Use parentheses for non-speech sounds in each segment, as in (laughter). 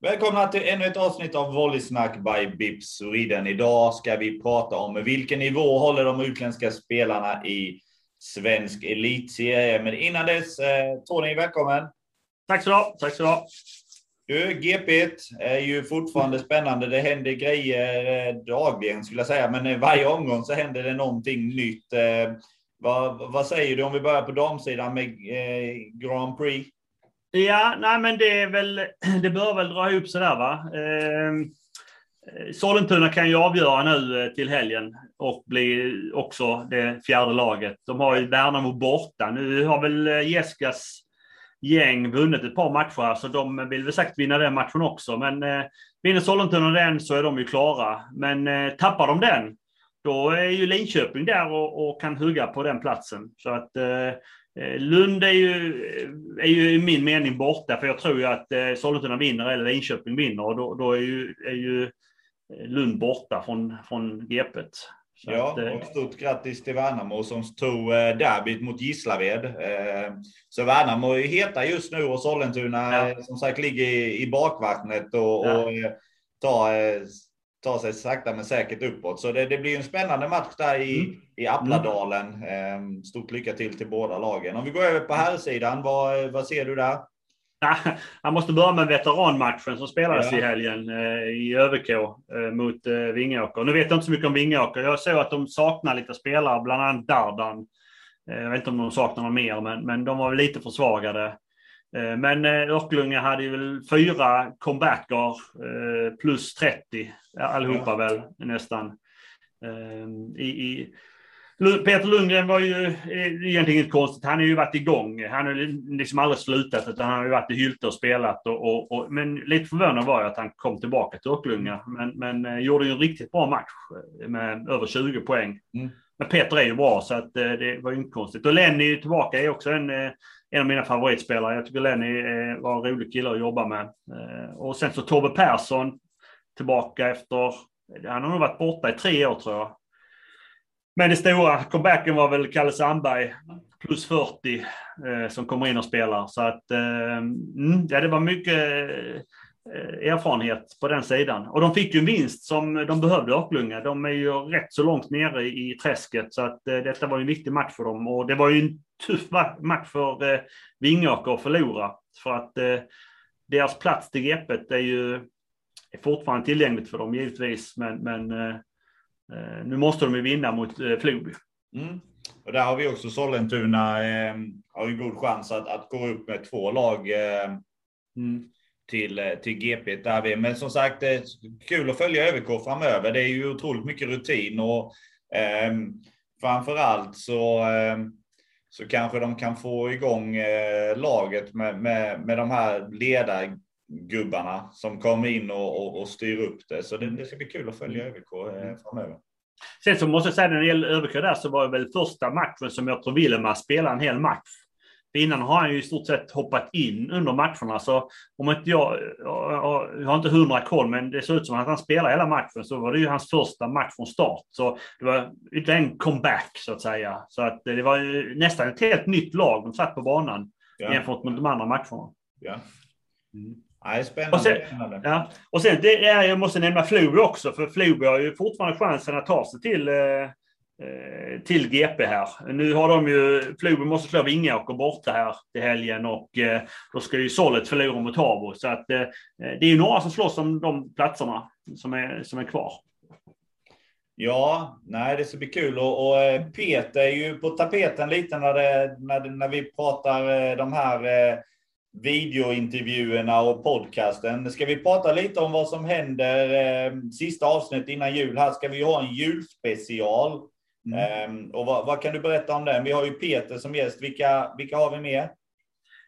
Välkomna till ännu ett avsnitt av Volleysnack by Bip Sweden. Idag ska vi prata om vilken nivå håller de utländska spelarna i svensk elitserie. Men innan dess, eh, Tony, välkommen. Tack så du ha. Tack så du ha. Du, GP är ju fortfarande spännande. Det händer grejer eh, dagligen skulle jag säga, men eh, varje omgång så händer det någonting nytt. Eh, vad, vad säger du om vi börjar på damsidan med Grand Prix? Ja, nej men det är väl, (clears throat) det bör väl dra ihop sig där va. Ehm, eh, Sollentuna kan ju avgöra nu till helgen och bli också det fjärde laget. De har ju Värnamo borta. Nu har väl Jeskas gäng vunnit ett par matcher här, så de vill väl säkert vinna den matchen också. Men eh, vinner Sollentuna den så är de ju klara. Men eh, tappar de den, då är ju Linköping där och, och kan hugga på den platsen. Så att eh, eh Lund är ju, eh, är ju i min mening borta, för jag tror ju att eh, Sollentuna vinner eller Linköping vinner och då, då är, ju, är ju Lund borta från, från GPet. Så ja, att, och stort grattis till Värnamo som tog derbyt mot Gislaved. Så Värnamo är heta just nu och Sollentuna ja. som sagt ligger i bakvattnet och, ja. och tar tar sig sakta men säkert uppåt. Så det, det blir en spännande match där i, mm. i Appladalen. Ehm, stort lycka till till båda lagen. Om vi går över på här sidan, vad, vad ser du där? (laughs) Jag måste börja med veteranmatchen som spelades ja. i helgen eh, i ÖVK eh, mot eh, Vingåker. Nu vet jag inte så mycket om Vingåker. Jag såg att de saknar lite spelare, bland annat Dardan. Jag vet inte om de saknar någon mer, men, men de var lite försvagade. Men Örkelljunga hade ju väl fyra comebacker plus 30 allihopa ja. väl nästan. I, i, Peter Lundgren var ju egentligen inte konstigt. Han har ju varit igång. Han har liksom aldrig slutat utan han har ju varit i Hylte och spelat. Och, och, och, men lite förvånad var jag att han kom tillbaka till Örkelljunga. Men, men gjorde ju en riktigt bra match med över 20 poäng. Mm. Men Peter är ju bra så att det var ju inte konstigt. Och Lenny tillbaka är också en en av mina favoritspelare. Jag tycker Lenny var en rolig kille att jobba med. Eh, och sen så Tobbe Persson tillbaka efter, han har nog varit borta i tre år tror jag. Men det stora comebacken var väl Kalle Sandberg, plus 40, eh, som kommer in och spelar. Så att, eh, mm, ja, det var mycket Eh, erfarenhet på den sidan. Och de fick ju en vinst som de behövde, Örkelljunga. De är ju rätt så långt nere i träsket, så att eh, detta var en viktig match för dem. Och det var ju en tuff match för eh, Vingåker att förlora. För att eh, deras plats till greppet är ju är fortfarande tillgängligt för dem givetvis, men, men eh nu måste de ju vinna mot eh, Floby. Mm. Och där har vi också Sollentuna, eh, har en god chans att, att gå upp med två lag. Mm till, eh, till GP där vi. Men som sagt, det är kul att följa ÖVK framöver. Det är ju otroligt mycket rutin och eh, framför allt så, eh, så kanske de kan få igång eh, laget med, med, med de här ledargubbarna som kommer in och, och, och styr upp det. Så det, det ska bli kul att följa ÖVK eh, framöver. Sen så måste jag säga när det gäller ÖVK där så var det väl första matchen som jag tror Wilhelm spelade en hel match. För innan har han ju i stort sett hoppat in under matcherna. Så om inte jag, jag, har inte hundra koll, men det ser ut som att han spelar hela matchen. Så var det ju hans första match från start. Så det var inte en comeback så att säga. Så att det var nästan ett helt nytt lag de satt på banan ja. jämfört med de andra matcherna. Ja. Mm. Nej, spännande. Och sen, ja. och sen det är, jag måste nämna Floby också, för Floby har ju fortfarande chansen att ta sig till eh, Eh, till GP här. Nu har de ju, Floby måste slå Vingåker borta här till helgen och eh, då ska ju Sollet förlora mot Habo. Så att eh, det är ju några som slåss om de platserna som är, som är kvar. Ja, nej, det ska bli kul och, och Peter är ju på tapeten lite när, det, när, när vi pratar de här videointervjuerna och podcasten. Ska vi prata lite om vad som händer sista avsnitt innan jul? Här ska vi ha en julspecial Mm. Um, och vad, vad, kan du berätta om den? Vi har ju Peter som gäst. Vilka, vilka har vi med?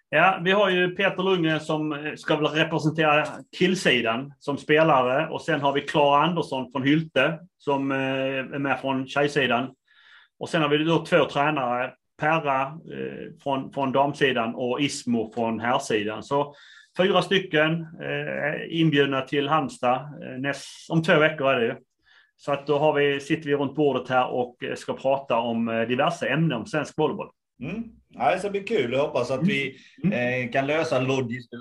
Ja, vi har ju Peter Lundgren som eh, ska väl representera killsidan som spelare och sen har vi Klara Andersson från Hylte som eh, är med från tjejsidan. Och sen har vi då två tränare, Perra eh, från, från damsidan och Ismo från herrsidan. Så fyra stycken inbjudna till Halmstad näst, om två veckor är det Så att då har vi, sitter vi runt bordet här och ska prata om diverse ämnen om svensk volleyboll. Mm. Ja, det ska bli kul. Jag hoppas att vi mm. eh, kan lösa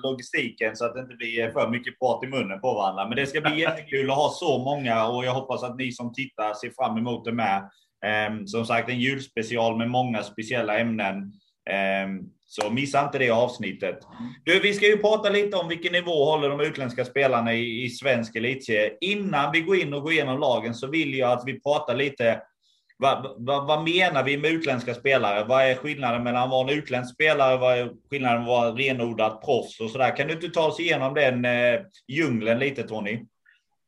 logistiken så att det inte blir för mycket prat i munnen på varandra. Men det ska bli (laughs) jättekul att ha så många och jag hoppas att ni som tittar ser fram emot det med. Ehm, som sagt, en julspecial med många speciella ämnen. Ehm, så missa inte det avsnittet. Du, vi ska ju prata lite om vilken nivå håller de utländska spelarna i, i svensk elitserie. Innan vi går in och går igenom lagen så vill jag att vi pratar lite vad, vad, vad, menar vi med utländska spelare? Vad är skillnaden mellan att vara en utländsk spelare? Vad är skillnaden att vara renodlat proffs och sådär? Kan du inte ta oss igenom den eh, djungeln lite Tony?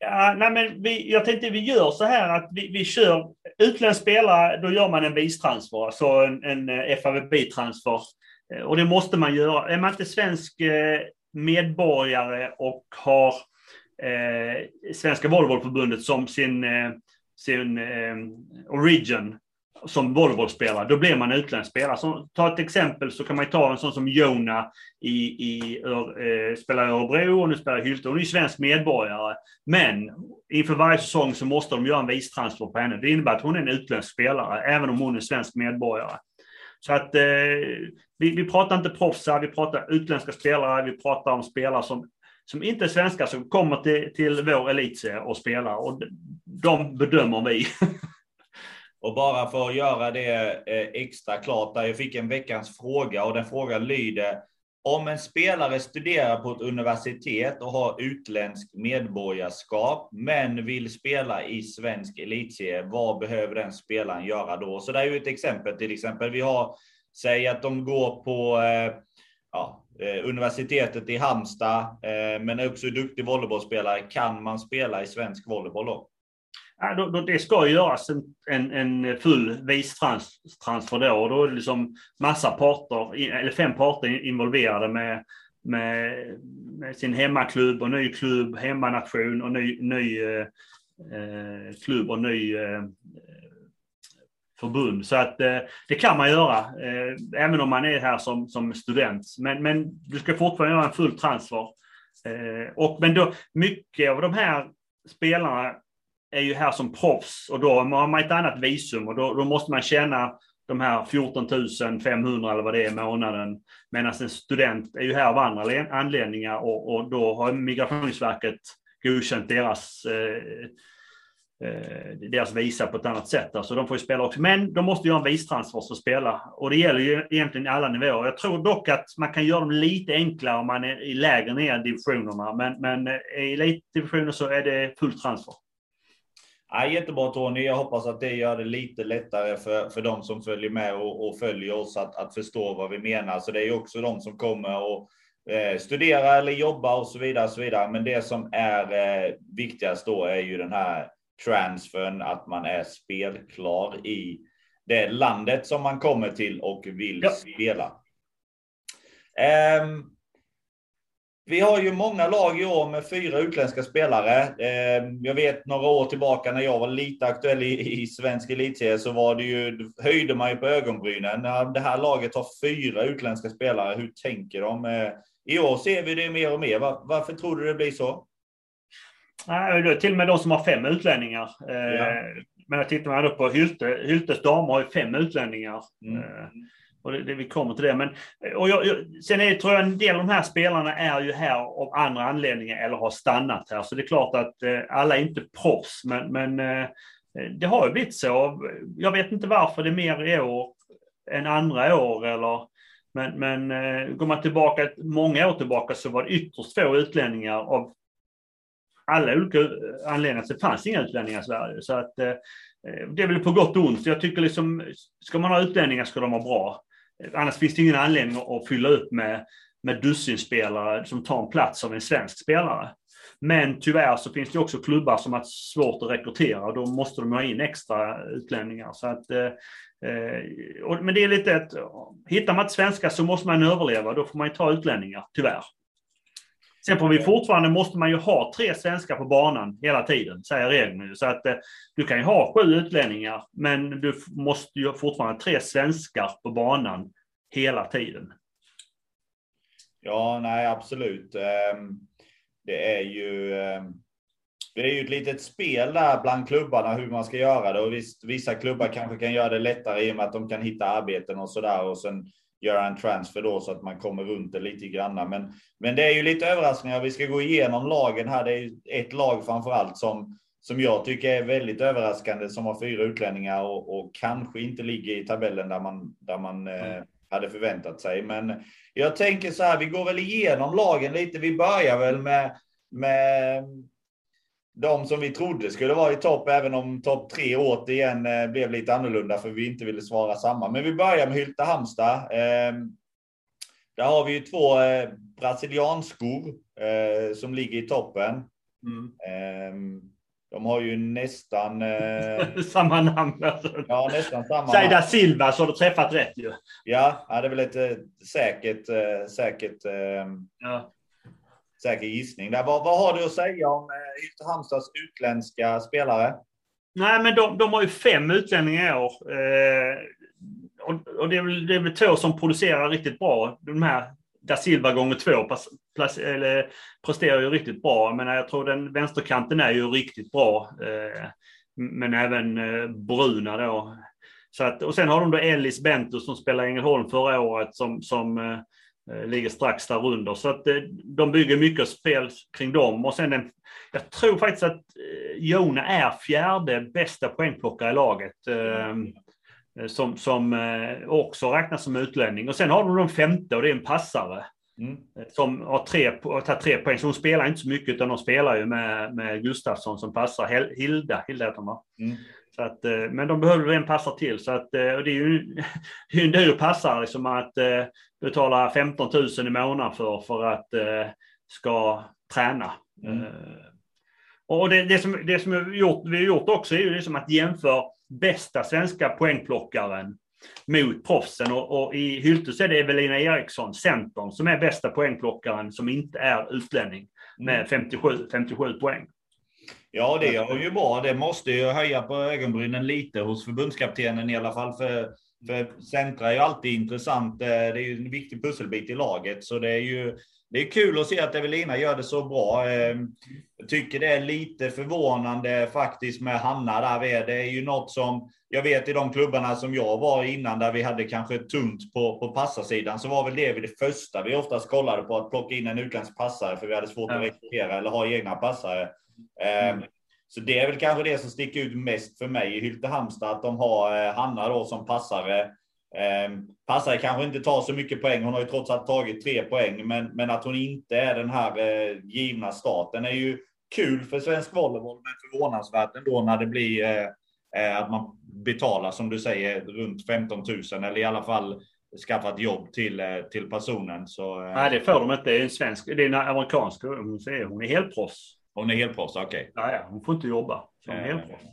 Ja, nej men vi, jag tänkte vi gör så här att vi, vi kör utländsk spelare, då gör man en vistransfer, alltså en, en eh, FAVB-transfer. Eh, och det måste man göra. Är man inte svensk eh, medborgare och har eh, Svenska Volleybollförbundet som sin sin eh, origin som volleybollspelare, då blir man utländsk spelare. Så, ta ett exempel så kan man ta en sån som Jona i, i eh, spelar i Örebro och nu spelar i Hylte. Hon är ju svensk medborgare. Men inför varje säsong så måste de göra en vistransfer på henne. Det innebär att hon är en utländsk spelare, även om hon är svensk medborgare. Så att eh, vi, vi pratar inte proffsar, vi pratar utländska spelare, vi pratar om spelare som som inte är svenskar som kommer till, till vår elitserie och spelar. Och de bedömer vi. (laughs) och bara för att göra det eh, extra klart, där jag fick en veckans fråga och den frågan lyder om en spelare studerar på ett universitet och har utländskt medborgarskap, men vill spela i svensk elitserie, vad behöver den spelaren göra då? Så det är ju ett exempel till exempel. Vi har, säg att de går på eh, ja, eh, universitetet i Halmstad, men är också duktig volleybollspelare. Kan man spela i svensk volleyboll då? Ja, då, då det ska göras en, en, en full vicetransfer då. Och då är det liksom massa parter, eller fem parter involverade med, med, med sin hemmaklubb och ny klubb, hemmanation och ny, ny eh, eh klubb och ny eh, förbund. Så att eh, det kan man göra, eh, även om man är här som, som student. Men, men du ska fortfarande göra en full transfer. Eh, och, men då, mycket av de här spelarna är ju här som proffs och då har man ett annat visum och då, då måste man tjäna de här 14 500 eller vad det är i månaden. Medan en student är ju här av andra anledningar och, och då har Migrationsverket godkänt deras eh, eh, deras visa på ett annat sätt. Alltså de får ju spela också. Men de måste göra en vistransfer för att spela. Och det gäller ju egentligen alla nivåer. Jag tror dock att man kan göra dem lite enklare om man är i lägre ner i divisionerna. Men, men eh, i elitdivisioner så är det full transfer. Ja, jättebra Tony. Jag hoppas att det gör det lite lättare för, för de som följer med och, och följer oss att, att förstå vad vi menar. Så det är också de som kommer och eh, studera eller jobba och så vidare. Och så vidare. Men det som är eh, viktigast då är ju den här transfern, att man är spelklar i det landet som man kommer till och vill ja. spela. Um, vi har ju många lag i år med fyra utländska spelare. Um, jag vet några år tillbaka när jag var lite aktuell i, i svensk elitserie så var det ju, höjde man ju på ögonbrynen. Det här laget har fyra utländska spelare. Hur tänker de? Uh, I år ser vi det mer och mer. Var, varför tror du det blir så? Nej, till och med de som har fem utlänningar. Eh, ja. Men tittar man då på Hylte, Hyltes damer har ju fem utlänningar. Mm. Och det, det, vi kommer till det. Men, eh, och jag, jag, sen är, tror jag en del av de här spelarna är ju här av andra anledningar eller har stannat här. Så det är klart att eh, alla är inte proffs, men, men eh, eh, det har ju blivit så. Jag vet inte varför det är mer i år än andra år. Eller, men, men eh, går man tillbaka många år tillbaka så var det ytterst få utlänningar av alla olika eh, anledningar. Så det fanns inga utlänningar i Sverige. Så att, eh, det är väl på gott och ont. Jag tycker liksom, ska man ha utlänningar ska de vara bra. Annars finns det ingen anledning att fylla upp med, med dussinspelare som tar en plats av en svensk spelare. Men tyvärr så finns det också klubbar som har svårt att rekrytera. Då måste de ha in extra utlänningar. Så att, eh, och, men det är lite att hittar man inte svenska så måste man överleva. Då får man ju ta utlänningar, tyvärr. Sen får vi fortfarande, måste man ju ha tre svenskar på banan hela tiden, säger regeringen. Så att eh, du kan ju ha sju utlänningar, men du måste ju fortfarande ha tre svenskar på banan hela tiden. Ja, nej absolut. Ehm, det är ju... Ehm, det är ju ett litet spel där bland klubbarna hur man ska göra det och visst, vissa klubbar kanske kan göra det lättare i och med att de kan hitta arbeten och så där och sen göra en transfer då så att man kommer runt det lite grann. Men, men det är ju lite överraskningar. Vi ska gå igenom lagen här. Det är ett lag framför allt som, som jag tycker är väldigt överraskande som har fyra utlänningar och, och kanske inte ligger i tabellen där man, där man mm. eh, hade förväntat sig. Men jag tänker så här, vi går väl igenom lagen lite. Vi börjar väl med, med de som vi trodde skulle vara i topp, även om topp tre återigen eh, blev lite annorlunda för vi inte ville svara samma. Men vi börjar med Hylte Halmstad. Eh, där har vi ju två eh, brasilianskor eh, som ligger i toppen. Mm. Eh, de har ju nästan... (laughs) Samma namn alltså. Ja, nästan samma. Säg da Silva så har du träffat rätt ju. Ja, det är väl ett säkert, säkert, eh, ja säker gissning. Där. Vad, vad har du att säga om eh, Hylte Halmstads utländska spelare? Nej, men de, de har ju fem utlänningar i år. Eh, och, och det, är väl, det är väl två som producerar riktigt bra. De här da Silva gånger två pass, plass, eller, presterar ju riktigt bra. Men jag tror den vänsterkanten är ju riktigt bra. Eh, men även eh, Bruna då. Så att, och sen har de då Ellis Bento som spelade i Ängelholm förra året som, som eh ligger strax där under. Så att eh, de bygger mycket spel kring dem. Och sen jag tror faktiskt att eh, Jona är fjärde bästa poängplockare i laget. Mm. Eh, som, som eh, också räknas som utlänning. Och sen har de de femte och det är en passare. Mm. Eh, som har tre, har tagit tre poäng. Så hon spelar inte så mycket utan de spelar ju med, med Gustafsson som passar. Hilda, Hilda heter hon mm. Så att, men de behöver en passare till. Så att, och (laughs) det är ju en dyr passare liksom att betala 15 000 i månaden för, för att ska träna. Mm. Och det, det, som, det som vi, har gjort, vi har gjort också är ju liksom att jämföra bästa svenska poängplockaren mot proffsen. Och, och i Hylte så är det Evelina Eriksson, centern, som är bästa poängplockaren som inte är utlänning med 57, mm. 57 poäng. Ja, det är ju bra. Det måste ju höja på ögonbrynen lite hos förbundskaptenen i alla fall. För, för centra är ju alltid intressant. Eh, det är ju en viktig pusselbit i laget, så det är ju det är kul att se att Evelina gör det så bra. Ehm, jag tycker det är lite förvånande faktiskt med Hanna där. Det är ju något som jag vet i de klubbarna som jag var innan där vi hade kanske tunt på, på passarsidan så var väl det det första vi oftast kollade på att plocka in en utländsk passare för vi hade svårt att rekrytera eller ha egna passare. Ehm, mm. Så det är väl kanske det som sticker ut mest för mig i Hylte Halmstad att de har eh, Hanna då som passare Eh, passar kanske inte tar så mycket poäng. Hon har ju trots allt tagit tre poäng, men, men att hon inte är den här eh, givna starten är ju kul för svensk volleyboll, men förvånansvärt ändå när det blir eh, att man betalar som du säger runt 15 000 eller i alla fall skaffat jobb till, till personen. Så, eh, Nej, det får de inte. Det är en svensk, det är en amerikansk. Hon är, hon är helproffs. Hon är helproffs, okej. Okay. Ja, ja, hon får inte jobba. Hon är helproffs.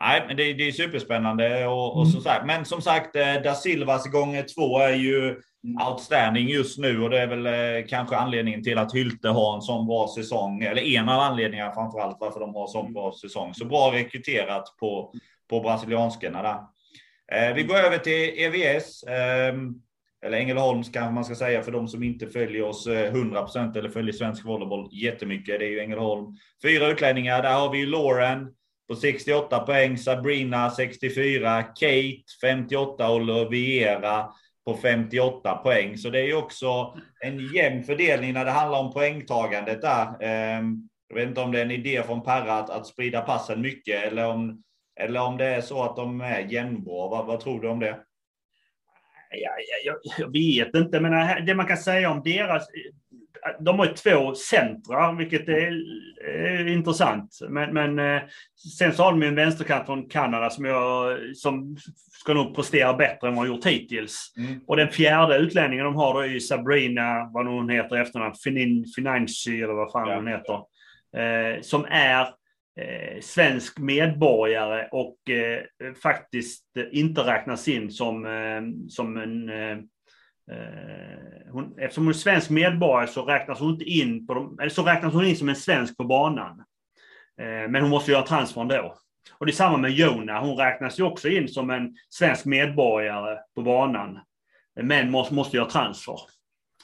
Nej, men det, det är superspännande. Och, och som sagt, men som sagt, eh, da Silvas gånger två är ju mm. outstanding just nu och det är väl eh, kanske anledningen till att Hylte har en sån bra säsong. Eller en av anledningarna framför allt varför de har sån bra säsong. Så bra rekryterat på, på brasilianskarna där. Eh, vi går över till EVS. Eh, eller Ängelholms kanske man ska säga för de som inte följer oss eh, 100% eller följer svensk volleyboll jättemycket. Det är ju Ängelholm. Fyra utlänningar. Där har vi ju Lauren på 68 poäng, Sabrina 64, Kate 58 och Loviera på 58 poäng. Så det är ju också en jämn fördelning när det handlar om poängtagandet där. Ehm, jag vet inte om det är en idé från Perra att, att sprida passen mycket eller om, eller om det är så att de är jämnbra. Vad, vad tror du om det? Jag, jag, vet inte, men det man kan säga om deras de har ju två centra, vilket är, är intressant. Men, men, eh, sen så har de en vänsterkant från Kanada som, jag, som ska nog prestera bättre än vad de gjort hittills. Mm. Och den fjärde utlänningen de har då är ju Sabrina, vad hon heter i efternamn, Financi eller vad fan ja. hon heter. Eh, som är eh, svensk medborgare och eh, faktiskt inte räknas in som, eh, som en eh, Eh, hon, eftersom hon är svensk medborgare så räknas hon inte in, på de, eller så räknas hon in som en svensk på banan. Eh, men hon måste göra transfer ändå. Och det är samma med Jona, hon räknas ju också in som en svensk medborgare på banan. Men måste, måste göra transfer.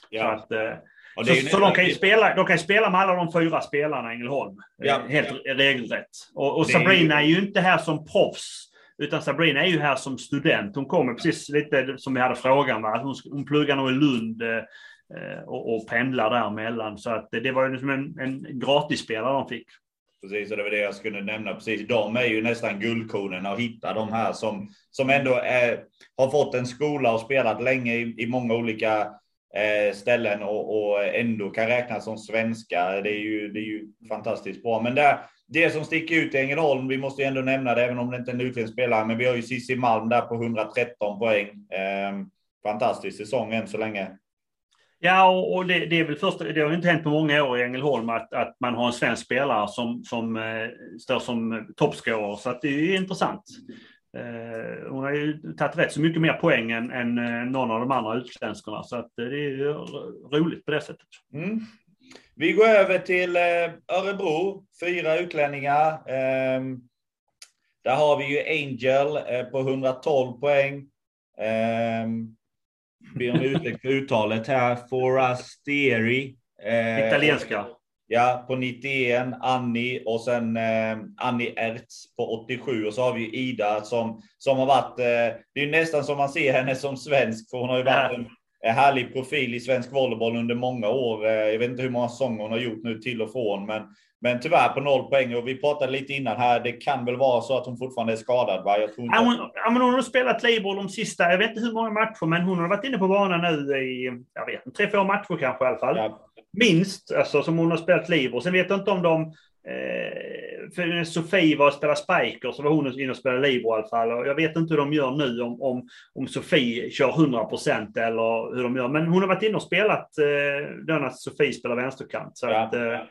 Ja. Att, eh, så, så de, kan ju spela, de kan spela med alla de fyra spelarna i Ängelholm. Ja, helt ja. regelrätt. Och, och Sabrina är ju inte här som proffs. Utan Sabrina är ju här som student. Hon kommer precis lite som vi hade frågan. Va? Hon, hon pluggar nog i Lund eh, och, och pendlar däremellan. Så att det var ju liksom en, en gratisspelare de fick. Precis, och det var det jag skulle nämna. Precis, de är ju nästan guldkornen att hitta de här som, som ändå är, har fått en skola och spelat länge i, i många olika eh, Eh, ställen och, och, ändå kan räknas som svenska. Det är ju, det är ju fantastiskt bra. Men där, det som sticker ut i Ängelholm, vi måste ju ändå nämna det, även om det inte är en utländsk spelare, men vi har ju Cissi Malm där på 113 poäng. Eh, fantastisk säsong än så länge. Ja, och, och det, det, är väl först, det har ju inte hänt på många år i Ängelholm att, att man har en svensk spelare som, som eh, står som toppscorer, så att det är ju intressant. Eh, hon har ju tagit rätt så mycket mer poäng än, än eh, någon av de andra utländskorna, så att det är ju roligt på det sättet. Mm. Vi går över till eh, Örebro, fyra utlänningar. Ehm, där har vi ju Angel eh, på 112 poäng. Ber om ursäkt för uttalet här. Forasteri. Eh, Italienska. Ja, på 91, Annie och sen eh, Annie Ertz på 87 och så har vi Ida som, som har varit, eh, det är nästan som man ser henne som svensk för hon har ju varit en, härlig profil i svensk volleyboll under många år. Eh, jag vet inte hur många säsonger hon har gjort nu till och från, men, men tyvärr på noll poäng. Och vi pratade lite innan här, det kan väl vara så att hon fortfarande är skadad? Va? Jag tror inte... ja, hon, ja, men hon har spelat Labour de sista, jag vet inte hur många matcher, men hon har varit inne på banan nu i, jag vet inte, tre, fyra matcher kanske i alla fall. Ja. Minst, alltså som hon har spelat Labour. Sen vet jag inte om de Eh, för Sofie var och spelade Spiker så var hon inne och spelade Libro i alla fall. Och jag vet inte hur de gör nu om, om, om Sofie kör 100 procent eller hur de gör. Men hon har varit inne och spelat eh, då när Sofie spelar vänsterkant. Så, ja, att, eh, ja.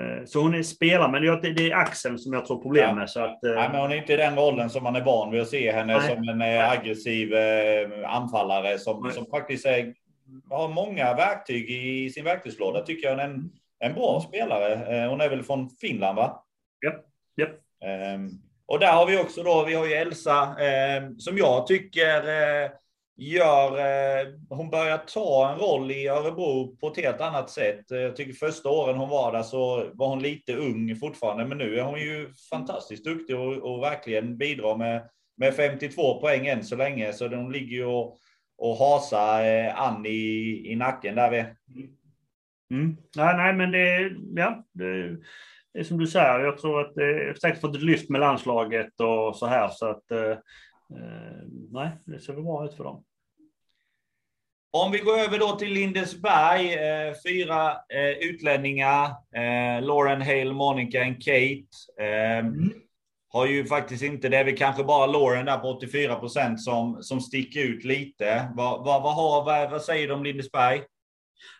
Eh, så hon är spelare, men det, det är axeln som jag tror problem med. Så att, eh, Nej, men hon är inte i den rollen som man är van vid att se henne Nej. som en eh, aggressiv anfallare som, som faktiskt är, har många verktyg i sin verktygslåda. Tycker jag. En, en bra mm. spelare. Eh, hon är väl från Finland, va? Ja. Yep. Um, och där har vi också då, vi har ju Elsa um, som jag tycker uh, gör, uh, hon börjar ta en roll i Örebro på ett helt annat sätt. Jag tycker första åren hon var där så var hon lite ung fortfarande, men nu är hon ju fantastiskt duktig och, och verkligen bidrar med, med 52 poäng än så länge. Så de ligger ju och, och hasar eh, i, i nacken där vi. Mm. Ja, nej, men det, ja, det, det är som du säger. Jag tror att det är säkert fått ett lyft med landslaget och så här. Så att eh, eh, nej, det ser väl bra ut för dem. Om vi går över då till Lindesberg, eh, fyra eh, utlänningar. Eh, Lauren Hale, Monica och Kate. Eh, mm. Har ju faktiskt inte, det är väl kanske bara Lauren där på 84 procent som, som sticker ut lite. Vad, vad, vad, har, vad, vad säger du om Lindesberg?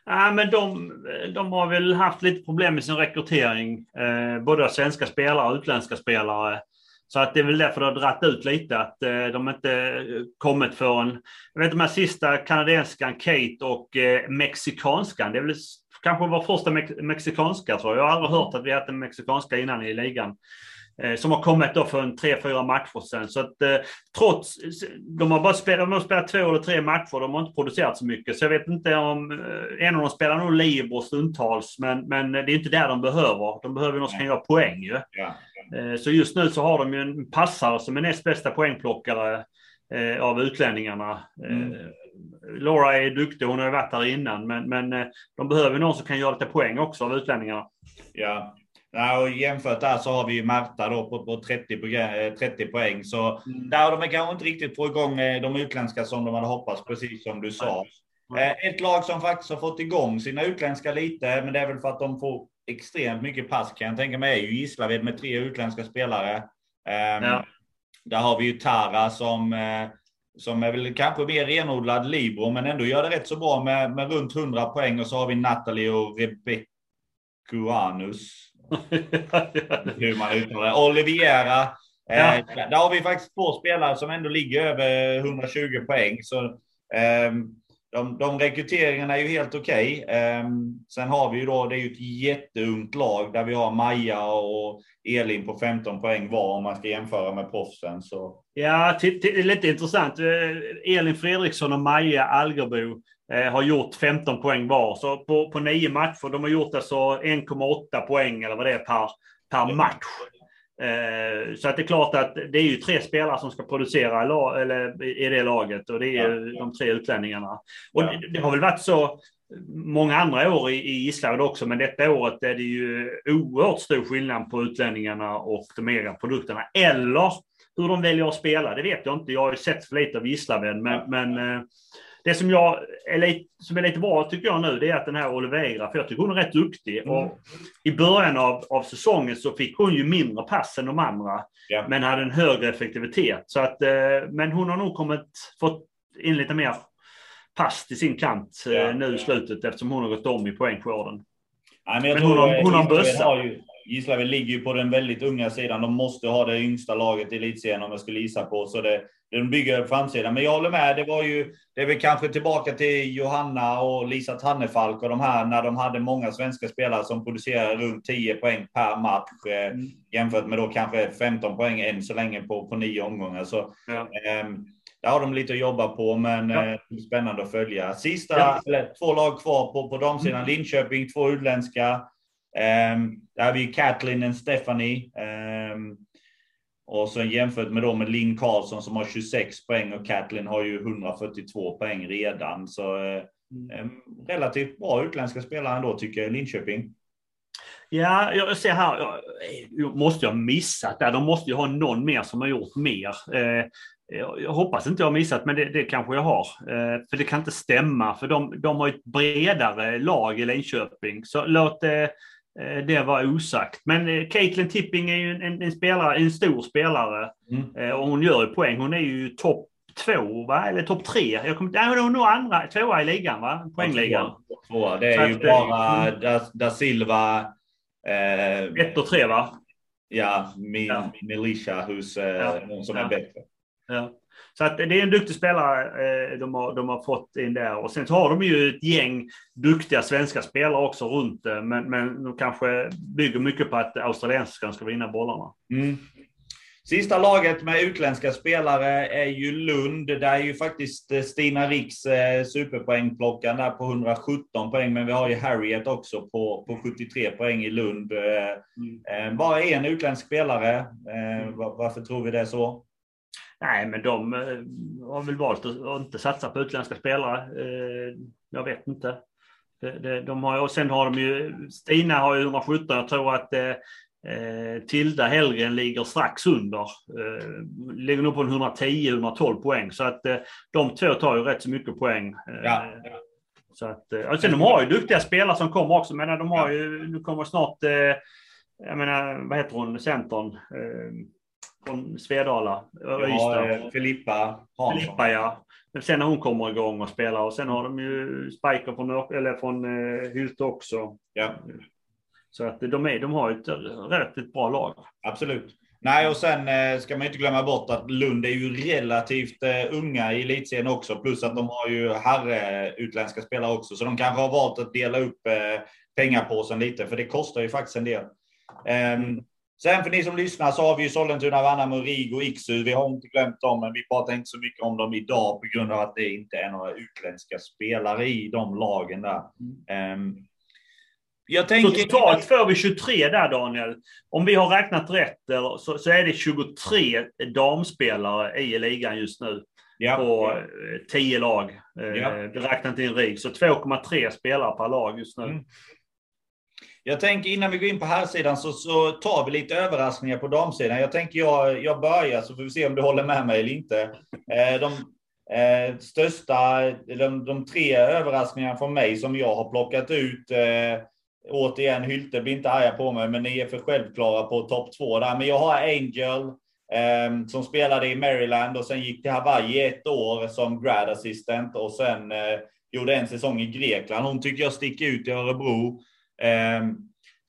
Ja, men de, de har väl haft lite problem med sin rekrytering. Eh, både svenska spelare och utländska spelare. Så att det är väl därför det har dratt ut lite, att eh, de inte kommit förrän... Jag vet de här sista kanadenskan, Kate, och eh, mexikanskan. Det är väl kanske vår första mex mexikanska, tror jag. Jag har aldrig hört att vi haft en mexikanska innan i ligan. Eh, som har kommit då för en tre, fyra matcher sedan. Så att eh, trots, de har bara spelat, de har spelat två eller tre matcher, de har inte producerat så mycket. Så jag vet inte om, eh, en av dem spelar nog Libro stundtals, men, men det är inte där de behöver. De behöver någon som kan göra poäng ju. Ja. Eh, så just nu så har de ju en passare som är näst bästa poängplockare eh, av utlänningarna. Eh, mm. Laura är duktig, hon har ju varit där innan, men, men de behöver någon som kan göra lite poäng också av utlänningarna. Ja, Ja, och jämfört där så har vi ju Märta då på, på 30, poäng, 30 poäng. Så mm. där har de kanske inte riktigt fått igång eh, de utländska som de hade hoppats, precis som du sa. Mm. Ett lag som faktiskt har fått igång sina utländska lite, men det är väl för att de får extremt mycket pass kan jag tänka mig, är ju Gislaved med tre utländska spelare. Ehm, ja. Där har vi ju Tara som, eh, som är väl kanske mer renodlad libero, men ändå gör det rätt så bra med, med runt 100 poäng. Och så har vi Natalie och Rebecca Anus hur man uttalar. Oliviera. Eh, ja. där har vi faktiskt två spelare som ändå ligger över 120 poäng. Så, eh, de, de rekryteringarna är ju helt okej. Okay. Um, sen har vi ju då, det är ju ett jätteungt lag där vi har Maja och Elin på 15 poäng var om man ska jämföra med proffsen. Så. Ja, det är lite intressant. Eh, Elin Fredriksson och Maja Algerbo eh, har gjort 15 poäng var. Så på, på nio matcher, de har gjort alltså 1,8 poäng eller vad det är per, per match. Eh, så att det är klart att det är ju tre spelare som ska producera eller, i det laget och det är ja. de tre utlänningarna. Och ja. det, det, har väl varit så många andra år i, i Gislaved också, men detta året är det ju oerhört stor skillnad på utlänningarna och de egna produkterna. Eller hur de väljer att spela, det vet jag inte. Jag har ju sett för lite av Gislaved, men, ja. men eh, det som, jag är lite, som är lite bra tycker jag nu, det är att den här Oliveira, för jag tycker hon är rätt duktig. Mm. Och I början av, av säsongen så fick hon ju mindre pass än de andra, ja. men hade en högre effektivitet. Så att, eh, men hon har nog kommit, fått in lite mer pass till sin kant ja. nu i slutet eftersom hon har gått om i poängskörden. Ja, men, men hon, har, hon har en bössa. Gislaved ligger ju på den väldigt unga sidan. De måste ha det yngsta laget i elitserien om jag skulle gissa på. Så det, de bygger framsidan. Men jag håller med. Det var ju, det är väl kanske tillbaka till Johanna och Lisa Tannefalk och de här när de hade många svenska spelare som producerade runt 10 poäng per match eh, mm. jämfört med då kanske 15 poäng än så länge på, på nio omgångar. Så, ja. eh, där har de lite att jobba på, men ja. eh, spännande att följa. Sista, ja. eller, två lag kvar på, på damsidan. Mm. Linköping, två utländska. Eh, där har vi Katlin och Stephanie. Eh, och så jämfört med då med Linn Karlsson som har 26 poäng och Katlin har ju 142 poäng redan. Så eh, mm. relativt bra utländska spelare ändå tycker jag, Linköping. Ja, jag ser här, jag, måste jag missat där? De måste ju ha någon mer som har gjort mer. Eh, jag hoppas inte jag har missat, men det, det kanske jag har. Eh, för det kan inte stämma, för de, de har ett bredare lag i Linköping. Så låt det Eh, det var osagt. Men eh, Caitlin Tipping är ju en, en, spelare, en stor spelare mm. Eh, och hon gör ju poäng. Hon är ju topp två, va? eller topp tre. Jag kommer, nej, hon är nog andra, tvåa i ligan, va? poängligan. Tvåa. Det är ju att, bara mm. da, da Silva. Eh, ett och tre, va? Ja, min, ja. Militia, hos, eh, ja. som är ja. bättre. Ja. Så att det är en duktig spelare eh, de, har, de har fått in där. Och sen så har de ju ett gäng duktiga svenska spelare också runt det. Men, men de kanske bygger mycket på att australienskan ska vinna bollarna. Mm. Sista laget med utländska spelare är ju Lund. Där är ju faktiskt eh, Stina Riks eh, superpoängplockaren där på 117 poäng. Men vi har ju Harriet också på, på 73 poäng i Lund. Mm. Bara en utländsk spelare. Varför tror vi det så? Nej, men de eh, har väl valt att inte satsa på utländska spelare. Eh, jag vet inte. De har, och sen har de ju, Stina har ju 117, jag tror att eh, Tilda Hellgren ligger strax under. Eh, ligger nog på 110-112 poäng. Så att eh, de två tar ju rätt så mycket poäng. Ja. Så att, och sen de har ju duktiga spelare som kommer också. Men de har ju, nu kommer snart, jag menar, vad heter hon, centern? Från Svedala. Ja, eh, Filippa Hansson. Filippa, ja. Men sen när hon kommer igång och spelar och sen har de ju Spiker från, eller från uh, Hylte också. Ja. Så att de, är, de har ett relativt bra lag. Absolut. Nej, och sen eh, ska man inte glömma bort att Lund är ju relativt eh, unga i elitserien också, plus att de har ju herre utländska spelare också, så de kanske har valt att dela upp eh, pengapåsen lite, för det kostar ju faktiskt en del. Um, Sen för ni som lyssnar så har vi ju Sollentuna, Värnamo, Rigo och Iksu. Vi har inte glömt dem, men vi pratar inte så mycket om dem idag på grund av att det inte är några utländska spelare i de lagen där. Um, jag tänker... Så totalt får vi 23 där Daniel. Om vi har räknat rätt så, så är det 23 damspelare i ligan just nu. Ja, på ja. 10 lag. Eh, ja. Inte in RIG. Så 2,3 spelare per lag just nu. Mm. Jag tänker innan vi går in på här sidan så, så tar vi lite överraskningar på damsidan. Jag tänker jag, jag börjar så får vi se om du håller med mig eller inte. Eh, de eh, största, de, de, tre överraskningarna från mig som jag har plockat ut. Eh, återigen, Hylte blir inte arga på mig, men ni är för självklara på topp två där. Men jag har Angel eh, som spelade i Maryland och sen gick till Hawaii ett år som grad assistant och sen eh, gjorde en säsong i Grekland. Hon tycker jag sticker ut i Örebro. Ehm,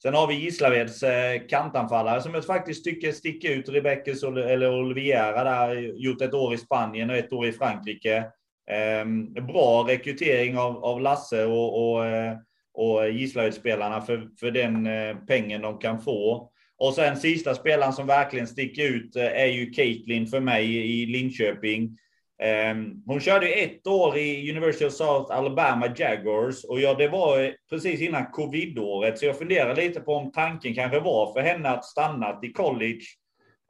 sen har vi Gislaveds eh, kantanfallare som jag faktiskt tycker sticker ut. Rebeckes eller Oliviera där, gjort ett år i Spanien och ett år i Frankrike. Ehm, bra rekrytering av, av Lasse och, och, eh, och Gislaved-spelarna för, för den eh, pengen de kan få. Och sen sista spelaren som verkligen sticker ut är ju Caitlin för mig i Linköping. Ehm, hon körde ett år i University of South Alabama Jaguars och ja, det var precis innan covid-året, så jag funderar lite på om tanken kanske var för henne att stanna i college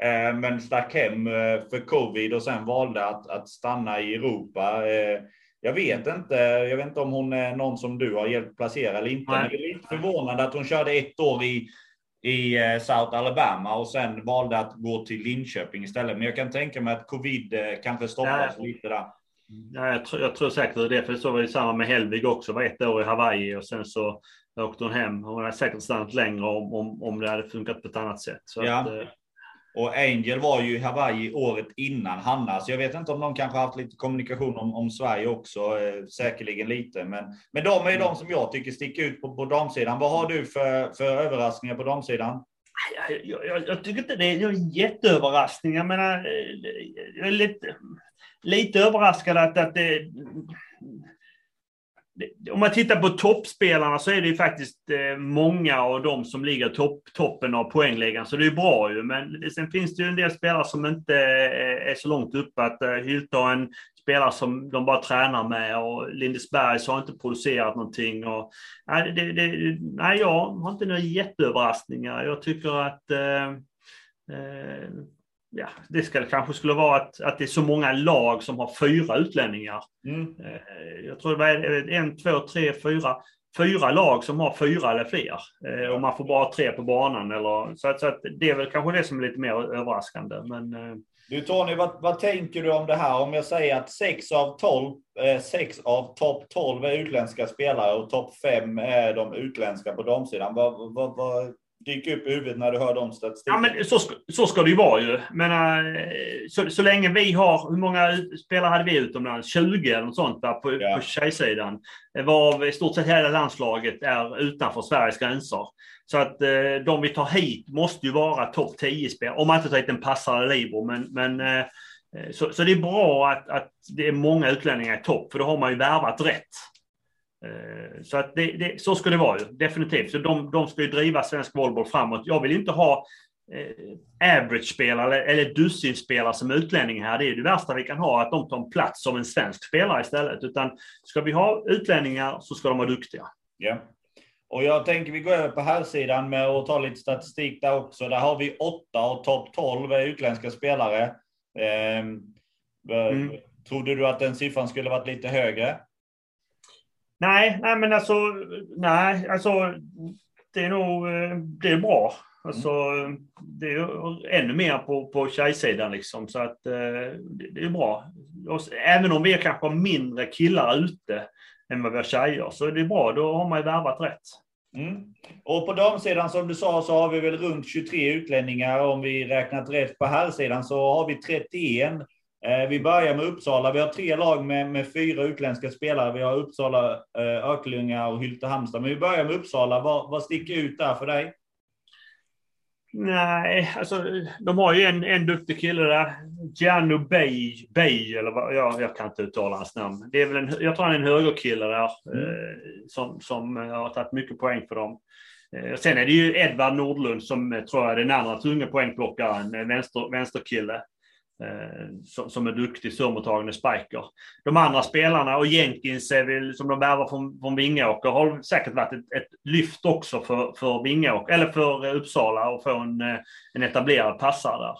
Eh, men stack hem eh, för covid och sen valde att, att stanna i Europa. Eh, jag vet inte. Jag vet inte om hon är någon som du har hjälpt placera eller inte. Nej. Men det är lite förvånande att hon körde ett år i, i South Alabama och sen valde att gå till Linköping istället. Men jag kan tänka mig att covid kanske stoppas Nej. lite där. Ja, jag, tror, jag tror säkert det, för så var det samma med Helvig också. Var ett år i Hawaii och sen så åkte hon hem. Hon hade säkert stannat längre om, om, om det hade funkat på ett annat sätt. Så ja. att, och Angel var ju i Hawaii året innan Hanna, så jag vet inte om de kanske haft lite kommunikation om, om Sverige också, eh, säkerligen lite. Men, men de är ju de som jag tycker sticker ut på, på damsidan. Vad har du för, för överraskningar på damsidan? Jag, jag, jag tycker inte det är jätteöverraskningar. Jag menar, eh, jag är lite, lite överraskad att, att det, om man tittar på toppspelarna så är det ju faktiskt eh, många av dem som ligger topp, toppen av poängligan, så det är bra ju. Men sen finns det ju en del spelare som inte eh, är så långt uppe. Att eh, Hylta Hylte har en spelare som de bara tränar med och Lindesbergs har inte producerat någonting. Och, nej, det, det, nej, jag har inte några jätteöverraskningar. Jag tycker att eh, ja, det ska, kanske skulle vara att, att det är så många lag som har fyra utlänningar. Mm. Eh, jag tror det var en, två, tre, fyra, fyra lag som har fyra eller fler. Eh, och man får bara tre på banan. Eller, så, att, så att det är väl kanske det som är lite mer överraskande. Men, eh, du Tony, vad, vad, tänker du om det här? Om jag säger att 6 av 12, eh, 6 av topp 12 är utländska spelare och topp 5 är de utländska på damsidan. Vad, vad, vad, dyka upp i huvudet när du hör de statistikerna. Ja, men så, så ska det ju vara ju. Men, äh, så, så länge vi har, hur många spelare hade vi utomlands? 20 eller något sånt där på, ja. på tjejsidan. Varav i stort sett hela landslaget är utanför Sveriges gränser. Så att äh, de vi tar hit måste ju vara topp 10-spelare. Om man inte tar hit en passare libero. Men, men så, så det är bra att, att det är många utlänningar i topp, för då har man ju värvat rätt. Eh, så att det, det, så ska det vara ju, definitivt. Så de, de ska ju driva svensk volleyboll framåt. Jag vill inte ha eh, average-spelare eller dussinspelare som utlänning här. Det är det värsta vi kan ha, att de tar en plats som en svensk spelare istället. Utan ska vi ha utlänningar så ska de vara duktiga. Ja. Och jag tänker vi går över på här sidan med att ta lite statistik där också. Där har vi åtta av topp 12 utländska spelare. Eh, mm. Trodde du att den siffran skulle varit lite högre? Nej, nej men alltså, nej, alltså det är nog, eh, det är bra. Alltså, det är ännu mer på, på tjejsidan liksom, så att eh, det är bra. Även om vi kanske har mindre killar ute än vad vi har tjejer, så är det bra. Då har man ju värvat rätt. Mm. Och på damsidan som du sa så har vi väl runt 23 utlänningar. Om vi räknat rätt på herrsidan så har vi 31 vi börjar med Uppsala. Vi har tre lag med, med fyra utländska spelare. Vi har Uppsala, eh, Örkelljunga och Hylte Halmstad. Men vi börjar med Uppsala. Vad, vad sticker ut där för dig? Nej, alltså de har ju en, en duktig kille där. Gianno Bay, Bay eller vad, ja, jag kan inte uttala hans namn. Det är väl en, jag tror han är en högerkille där mm. eh, som, som har tagit mycket poäng för dem. Eh, sen är det ju Edvard Nordlund som eh, tror jag är den andra tunga poängplockaren, vänster, vänsterkille. Eh, som är duktig surmottagande spiker. De andra spelarna och Jenkins är väl, som de värvar från, från Vingåker har säkert varit ett, ett lyft också för, för Vingåker, eller för Uppsala och få en, eh, en etablerad passare där.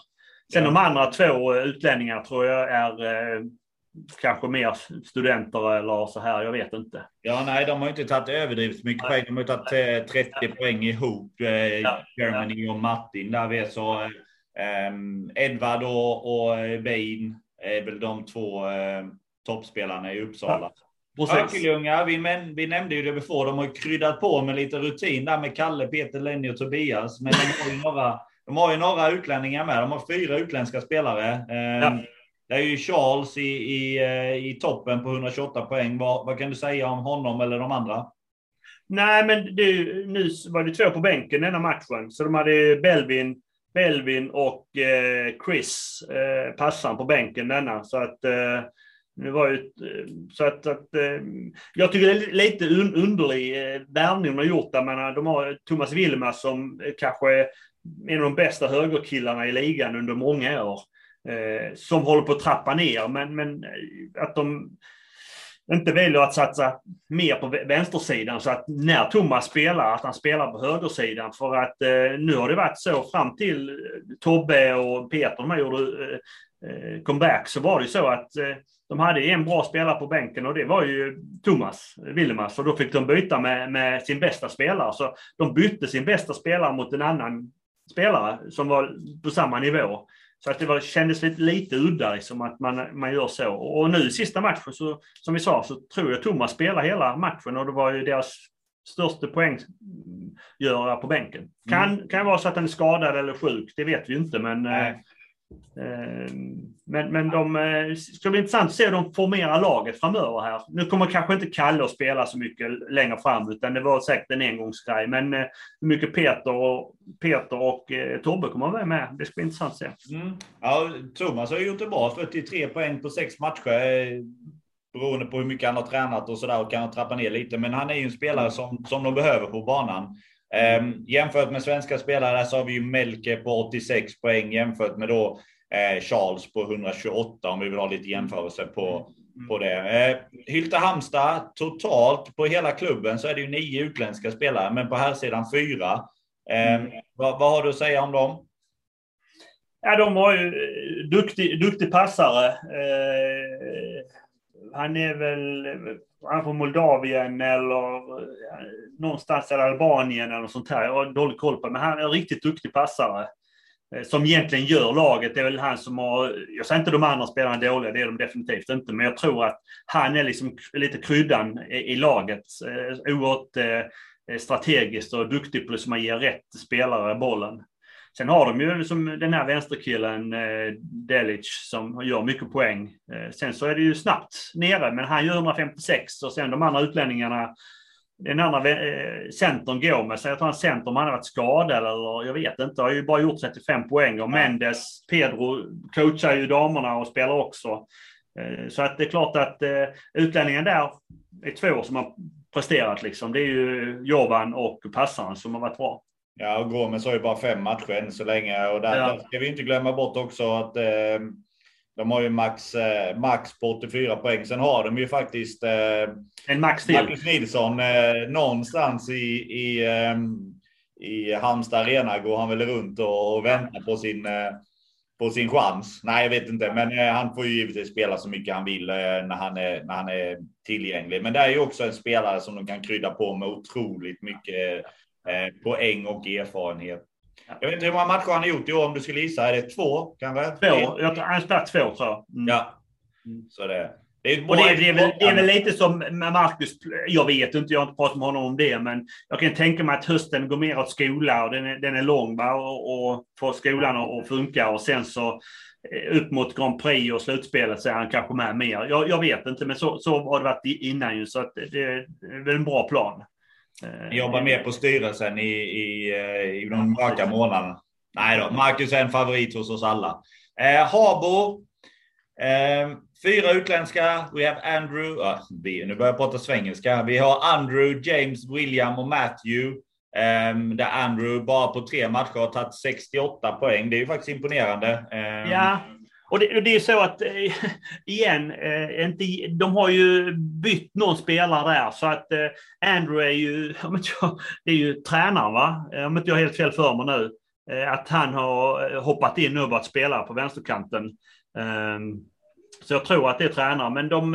Sen ja. de andra två utlänningarna tror jag är eh, kanske mer studenter eller så här, jag vet inte. Ja, nej, de har inte tagit överdrivet mycket poäng. De har tagit 30 ja. poäng ihop, eh, ja. Germany och Martin där vi så Um, Edvard och, och Bein är väl de två uh, toppspelarna i Uppsala. Örkelljunga, vi, vi nämnde ju det before, de har kryddat på med lite rutin där med Kalle, Peter, Lenny och Tobias. Men de har ju några, de har ju några utlänningar med. De har fyra utländska spelare. Um, ja. Det är ju Charles i, i, eh, i toppen på 128 poäng. Vad, vad kan du säga om honom eller de andra? Nej, men det, nu var det två på bänken denna matchen. Så de hade Belvin, Belvin och eh, Chris, eh, passan på bänken denna. Så att eh, Det var ju, eh, så att, att, eh, jag tycker det är lite underlig eh, värvning de har gjort. Där man, de har Thomas Wilma som kanske är en av de bästa högerkillarna i ligan under många år. Som håller på att trappa ner, men, men att de inte väljer att satsa mer på vänstersidan så att när Thomas spelar, att han spelar på högersidan. För att eh, nu har det varit så fram till eh, Tobbe och Peter, de här gjorde eh, eh, comeback, så var det så att eh, de hade en bra spelare på bänken och det var ju Thomas Willemars. Och då fick de byta med, med sin bästa spelare. Så de bytte sin bästa spelare mot en annan spelare som var på samma nivå. Så att det var, kändes lite, lite udda liksom, att man, man gör så. Och nu sista matchen, så, som vi sa, så tror jag Thomas spelar hela matchen och det var ju deras största poänggörare på bänken. Kan, mm. kan vara så att han är skadad eller sjuk, det vet vi inte, men Nej. Ehm, men, men de eh, det ska bli intressant att se hur de formerar laget framöver här. Nu kommer kanske inte Kalle att spela så mycket längre fram, utan det var säkert en engångsgrej. Men eh, hur mycket Peter och, Peter och eh, Tobbe kommer vara med, det ska bli intressant att se. Mm. Ja, Thomas har gjort det bra, 43 poäng på sex matcher. Eh, beroende på hur mycket han har tränat och sådär och kan trappa ner lite. Men han är ju en spelare som, som de behöver på banan. Um, jämfört med svenska spelare så har vi ju Melke på 86 poäng jämfört med då eh, Charles på 128 om vi vill ha lite jämförelse på, mm. på det. Eh, Hylte Halmstad totalt på hela klubben så är det ju nio utländska spelare, men på här sidan fyra. Eh, mm. vad, vad, har du att säga om dem? Ja, de har ju eh, duktig, duktig passare. Eh, han är väl han från Moldavien eller någonstans i Albanien eller sånt här. Jag har dålig koll på men han är en riktigt duktig passare. Eh, som egentligen gör laget. Det är väl han som har, jag säger inte de andra spelarna är dåliga, det är de definitivt inte, men jag tror att han är liksom lite kryddan i, i laget. Eh, oerhört eh, strategiskt och duktig på liksom att ge rätt spelare bollen. Sen har de ju som den här vänsterkillen eh, Delic som gör mycket poäng. Eh, sen så är det ju snabbt nere, men han gör 156 och sen de andra utlänningarna den andra eh, centern går med. Så jag tror han center, om han har varit skadad eller jag vet inte, har ju bara gjort 35 poäng. Och Mendes, Pedro coachar ju damerna och spelar också. Eh, så att det är klart att eh, utlänningen där är två som har presterat liksom. Det är ju Jovan och passaren som har varit bra. Ja, och Gomes har ju bara fem matcher än så länge och där, ja. där ska vi inte glömma bort också att eh, de har ju max, eh, max på 84 poäng. Sen har de ju faktiskt eh, en max till. Marcus Nilsson eh, någonstans i, i, eh, i Halmstad Arena går han väl runt och, och väntar på sin, eh, på sin chans. Nej, jag vet inte, men eh, han får ju givetvis spela så mycket han vill eh, när, han är, när han är tillgänglig. Men det är ju också en spelare som de kan krydda på med otroligt mycket eh, poäng och erfarenhet. Jag vet inte hur många matcher han har gjort i år om du skulle gissa. Är det två kanske? Två. Jag tror, han spelat två tror jag. Mm. Ja. Så det. Det är, och det, det, är väl, det är väl lite som med Marcus, jag vet inte, jag har inte pratat med honom om det, men jag kan tänka mig att hösten går mer åt skola och den är, den är lång va? Och, och får skolan att funka och sen så eh, upp mot Grand Prix och slutspelet så är han kanske med mer. Jag, jag vet inte, men så, så har det varit innan ju, så att det, det är väl en bra plan. Ni jobbar mer på styrelsen i, i, eh, i de mörka månaderna. Nej då, Marcus är en favorit hos oss alla. Eh, Habo. Eh, fyra utländska. We have Andrew. Uh, vi, nu börjar jag prata svengelska. Vi har Andrew, James, William och Matthew. Um, där Andrew bara på tre matcher har tagit 68 poäng. Det är ju faktiskt imponerande. Um, ja, och det, och det, är så att, eh, (laughs) igen, eh, inte, de har ju bytt någon spelare där. Så att eh, Andrew är ju, (laughs) om inte jag, det är ju tränaren va? Eh, om inte jag har helt fel för mig nu. Eh, att han har eh, hoppat in och varit spelare på vänsterkanten. Ehm, så jag tror att det är tränaren. Men de,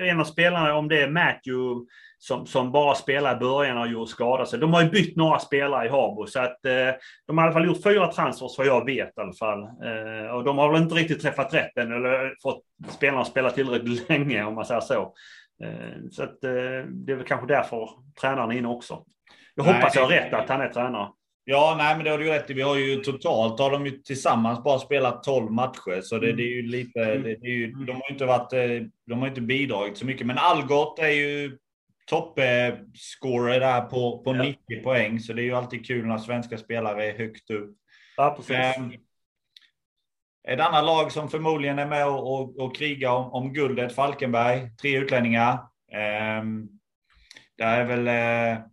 en av spelarna, om det är Matthew som, som bara spelade i början och gjorde skada sig. De har ju bytt några spelare i Habo så att eh, de har i alla fall gjort fyra transfers vad jag vet i alla fall. Eh, och de har väl inte riktigt träffat rätt än eller fått spelarna att spela tillräckligt (laughs) länge om man säger så. Eh, så att eh, det är väl kanske därför tränaren är inne också. Jag nej, hoppas jag har rätt att han är tränare. Ja, nej, men det har du rätt i. Vi har ju totalt har de ju tillsammans bara spelat 12 matcher, så det, det är ju lite. Mm. Det, det är ju, de har inte varit. Eh, de har inte bidragit så mycket, men Algot är ju toppscorer där på, på ja. 90 poäng. Så det är ju alltid kul när svenska spelare är högt upp. Ja. Um, ett annat lag som förmodligen är med och, och, och krigar om, om guldet, Falkenberg, tre utlänningar. Eh, det är väl... Eh,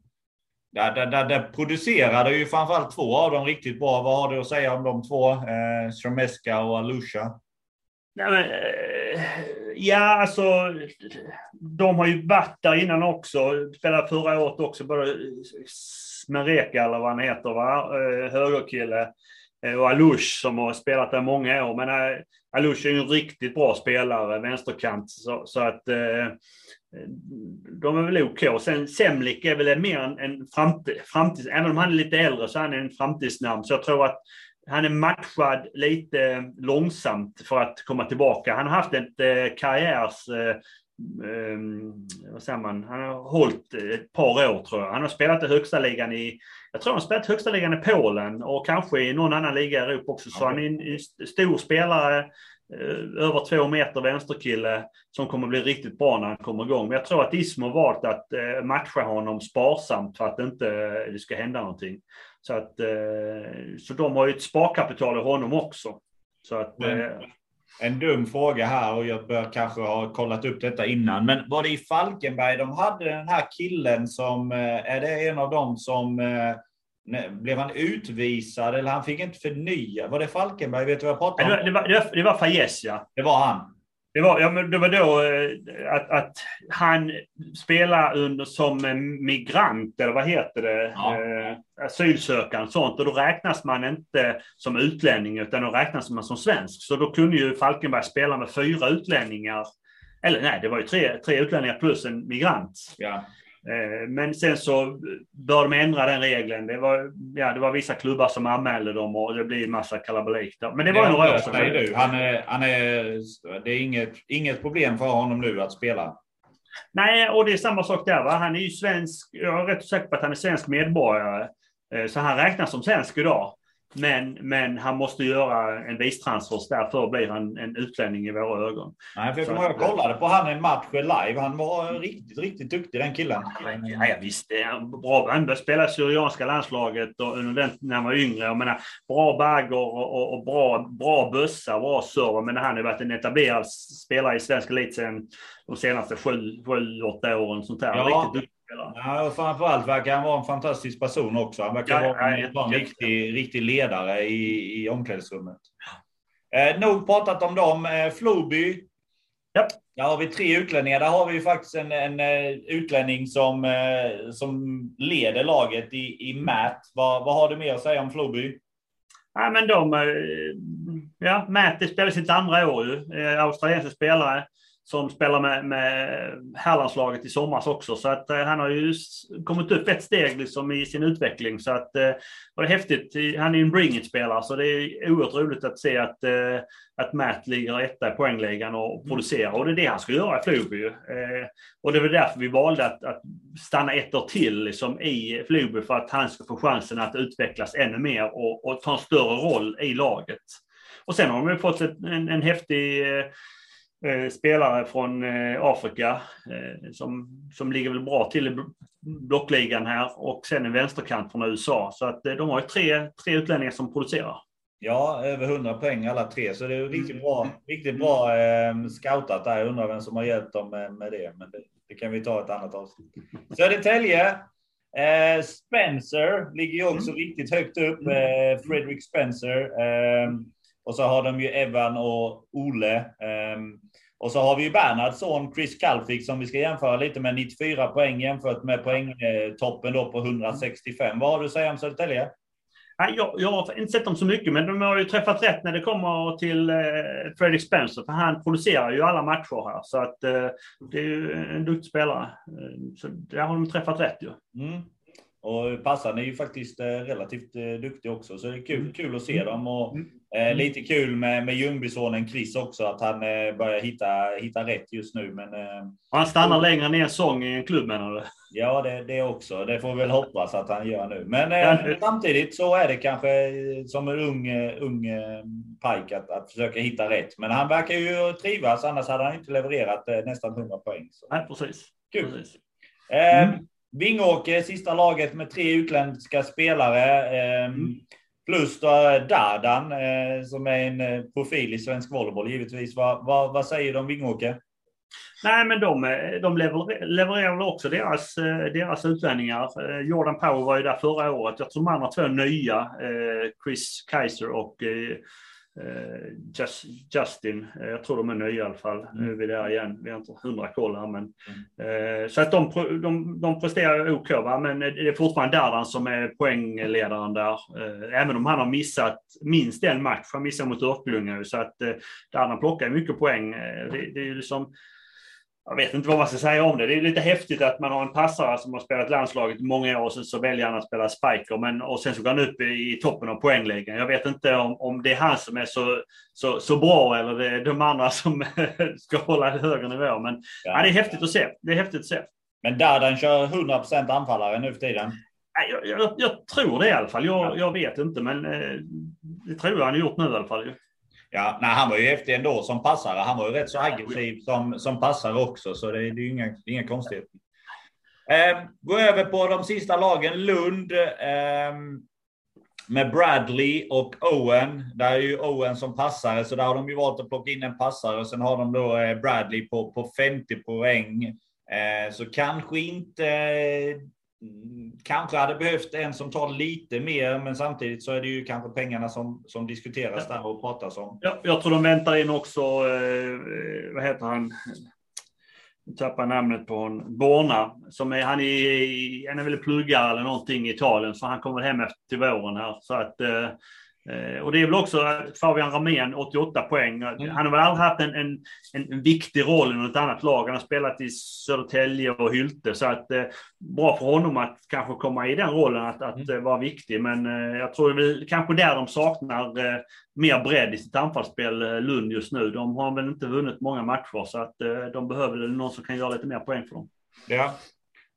där, där, där, där producerade ju framförallt två av dem riktigt bra. Vad har du att säga om de två? Eh, Sremeska och Alusha? Nej, men, eh, ja, alltså. De har ju varit där innan också. Spelade förra året också. Både Smereka eller vad han heter, va? Eh, högerkille. Eh, och Alush som har spelat där många år. Men eh, Alush är ju en riktigt bra spelare, vänsterkant. Så, så att eh, de är väl OK. Sen Semlik är väl mer en, en framtid, framtid, även om han är lite äldre så är han en framtidsnamn. Så jag tror att han är matchad lite långsamt för att komma tillbaka. Han har haft ett eh, karriärs... Eh, eh, vad säger man? Han har hållit ett par år tror jag. Han har spelat i högsta ligan i... Jag tror han har spelat högsta ligan i Polen och kanske i någon annan liga i Europa också. Så han är en, en stor spelare Eh, över två meter vänsterkille som kommer bli riktigt bra när han kommer igång. Men jag tror att Ismo valt att matcha honom sparsamt för att inte det ska hända någonting. Så, att, eh, så de har ju ett sparkapital i honom också. Så att, en dum fråga här och jag bör kanske ha kollat upp detta innan. Men var det i Falkenberg de hade den här killen som, är det en av dem som blev han utvisad eller han fick inte förnya? Var det Falkenberg? Vet du vad jag pratar om? Det var, det var, det var Fajes, ja. Det var han. Det var, ja, men det var då eh, att, att han spelar under, som migrant, eller vad heter det? Ja. Eh, asylsökande sånt. Och då räknas man inte som utlänning, utan då räknas man som svensk. Så då kunde ju Falkenberg spela med fyra utlänningar. Eller nej, det var ju tre, tre utlänningar plus en migrant. Ja. Eh, men sen så bör de ändra den regeln. Det var, ja, det var vissa klubbar som anmälde dem och det blir massa kalabalik. Men det var det några år sedan. Du. Han är, han är, det är inget, inget problem för honom nu att spela. Nej, och det är samma sak där. Va? Han är ju svensk. Jag är rätt säker på att han är svensk medborgare. Eh, så han räknas som svensk idag. Men, men han måste göra en vistransfer, därför blir han en utlänning i våra ögon. Nej, för jag kollade på han en match live. Han var riktigt, riktigt duktig den killen. Ja, ja visst. Bra. Han spelade Syrianska landslaget och under den, när han var yngre. Jag menar, bra bagger och, och, och bra, bra bössa, bra server. Men han har varit en etablerad spelare i svensk elit sedan de senaste sju, sju åtta åren. Sånt här. Ja. Riktigt duktig Ja, och framförallt verkar han vara en fantastisk person också. Han verkar ja, vara en, en riktig, riktig ledare i, i omklädningsrummet. Eh, nog pratat om dem. Eh, Floby. Ja. Där har vi tre utlänningar. Där har vi faktiskt en, en uh, utlänning som, uh, som leder laget i, i Matt. Vad, vad har du mer att säga om Floby? Ja, men de, uh, ja, Matt spelar sitt andra år ju. Australiensisk spelare som spelar med, med herrlandslaget i somras också. Så att eh, han har ju kommit upp ett steg liksom i sin utveckling. Så att eh, det är häftigt. Han är ju en bring it-spelare så det är oerhört roligt att se att, eh, att Matt ligger etta i poängligan och mm. producerar. Och det är det han ska göra i Floby. Eh, och det var därför vi valde att, att stanna ett år till liksom, i Floby för att han ska få chansen att utvecklas ännu mer och, och ta en större roll i laget. Och sen har de fått ett, en, en häftig Eh, spelare från eh, Afrika eh, som, som ligger väl bra till i blockligan här och sen en vänsterkant från USA. Så att de har ju tre, tre utlänningar som producerar. Ja, över 100 poäng alla tre, så det är riktigt bra, riktigt bra eh, scoutat där. Jag undrar vem som har hjälpt dem med, med det, men det, det, kan vi ta ett annat avsnitt. Södertälje. Eh, Spencer ligger ju också mm. riktigt högt upp. Eh, Fredrik Spencer. Eh, och så har de ju Evan och Ole. Um, och så har vi ju Bernhards son Chris Kalfik som vi ska jämföra lite med 94 poäng jämfört med poängtoppen då på 165. Vad har du att säga om Södertälje? Jag, jag har inte sett dem så mycket, men de har ju träffat rätt när det kommer till eh, Fredrik Spencer, för han producerar ju alla matcher här. Så att eh, det är ju en duktig spelare. Eh, så där har de träffat rätt ju. Mm. Och Passan är ju faktiskt eh, relativt eh, duktig också, så det är kul, mm. kul att se mm. dem. Och, mm. eh, lite kul med, med Ljungbysonen Chris också, att han eh, börjar hitta, hitta rätt just nu. Men, eh, han stannar och, längre ner sång i en klubb menar du? Ja, det, det också. Det får vi väl hoppas att han gör nu. Men eh, samtidigt så är det kanske som en ung, ung pike att, att försöka hitta rätt. Men han verkar ju trivas, annars hade han inte levererat nästan 100 poäng. Så. Nej, precis. Kul. Precis. Mm. Vingåker, sista laget med tre utländska spelare. Ehm, mm. Plus då Dardan eh, som är en eh, profil i svensk volleyboll givetvis. Vad, vad, vad säger du om Vingåker? Nej, men de, de levererar väl också deras, deras utlänningar. Jordan Power var ju där förra året. Jag tror de andra två nya, Chris Kaiser och Eh, Just, Justin, eh, jag tror de är nya i alla fall. Mm. Nu är vi där igen, vi har inte hundra koll här. Men, mm. Eh, så att de, de, de presterar OK, va? men det är fortfarande Dardan som är poängledaren där. Även om han har missat minst en match, han missade mot Örkelljunga. Så att Dardan plockar mycket poäng. Det, det är liksom jag vet inte vad man ska säga om det. Det är lite häftigt att man har en passare som har spelat landslaget i många år och sen så väljer han att spela spiker. Men, och sen så går han upp i, toppen av poängligan. Jag vet inte om, om det är han som är så, så, så bra eller det är de andra som (laughs) ska hålla högre nivå. Men ja. ja. det är häftigt att se. Det är häftigt att se. Men Dardan kör 100% anfallare nu för tiden? Jag, jag, jag, tror det i alla fall. Jag, jag vet inte, men eh, det tror jag han har gjort nu i alla fall. Ja, nej, han var ju häftig ändå som passare. Han var ju rätt så aggressiv som, som passare också, så det, det är ju inga, inga konstigheter. Eh, gå över på de sista lagen. Lund eh, med Bradley och Owen. Där är ju Owen som passare, så där har de ju valt att plocka in en passare. Sen har de då eh, Bradley på, på 50 poäng. Eh, så kanske inte eh, kanske hade behövt en som tar lite mer, men samtidigt så är det ju kanske pengarna som, som diskuteras där och pratas om. Ja, jag tror de väntar in också, eh, vad heter han? Jag tappar namnet på honom. Borna, som är, han är, han är väl pluggare eller någonting i Italien, så han kommer hem efter till våren här. Så att Eh, och det är väl också Fabian Ramén, 88 poäng. Mm. Han har väl aldrig haft en, en, en, viktig roll i något annat lag. Han har spelat i Södertälje och Hylte. Så att, eh, bra för honom att kanske komma i den rollen, att, att mm. vara viktig. Men eh, jag tror det är kanske där de saknar eh, mer bredd i sitt anfallsspel, eh, Lund just nu. De har väl inte vunnit många matcher, så att eh, de behöver någon som kan göra lite mer poäng för dem. Ja.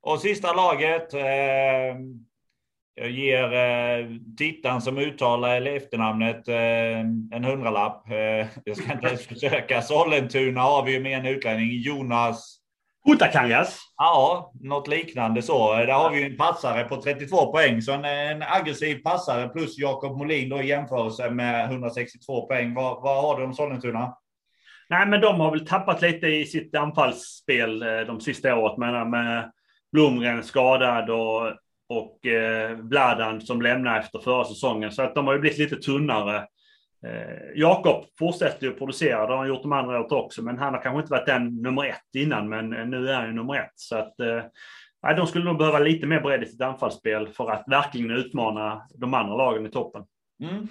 Och sista laget. Jag ger eh, tittaren som uttalar eller efternamnet eh, en hundralapp. Eh, jag ska inte ens (laughs) försöka. Sollentuna har vi ju med en utlänning, Jonas Hutakangas. Ja, något liknande så. Där har vi en passare på 32 poäng, så en, en aggressiv passare plus Jakob Molin då i jämförelse med 162 poäng. Vad, vad har du om Sollentuna? Nej, men de har väl tappat lite i sitt anfallsspel de sista året med, med Blomgren skadad och och eh, Vladan som lämnade efter förra säsongen. Så att de har ju blivit lite tunnare. Eh, Jakob fortsätter ju att producera, det har han gjort de andra året också, men han har kanske inte varit den nummer ett innan, men eh, nu är han ju nummer ett. Så att eh, de skulle nog behöva lite mer bredd i sitt anfallsspel för att verkligen utmana de andra lagen i toppen. Mm.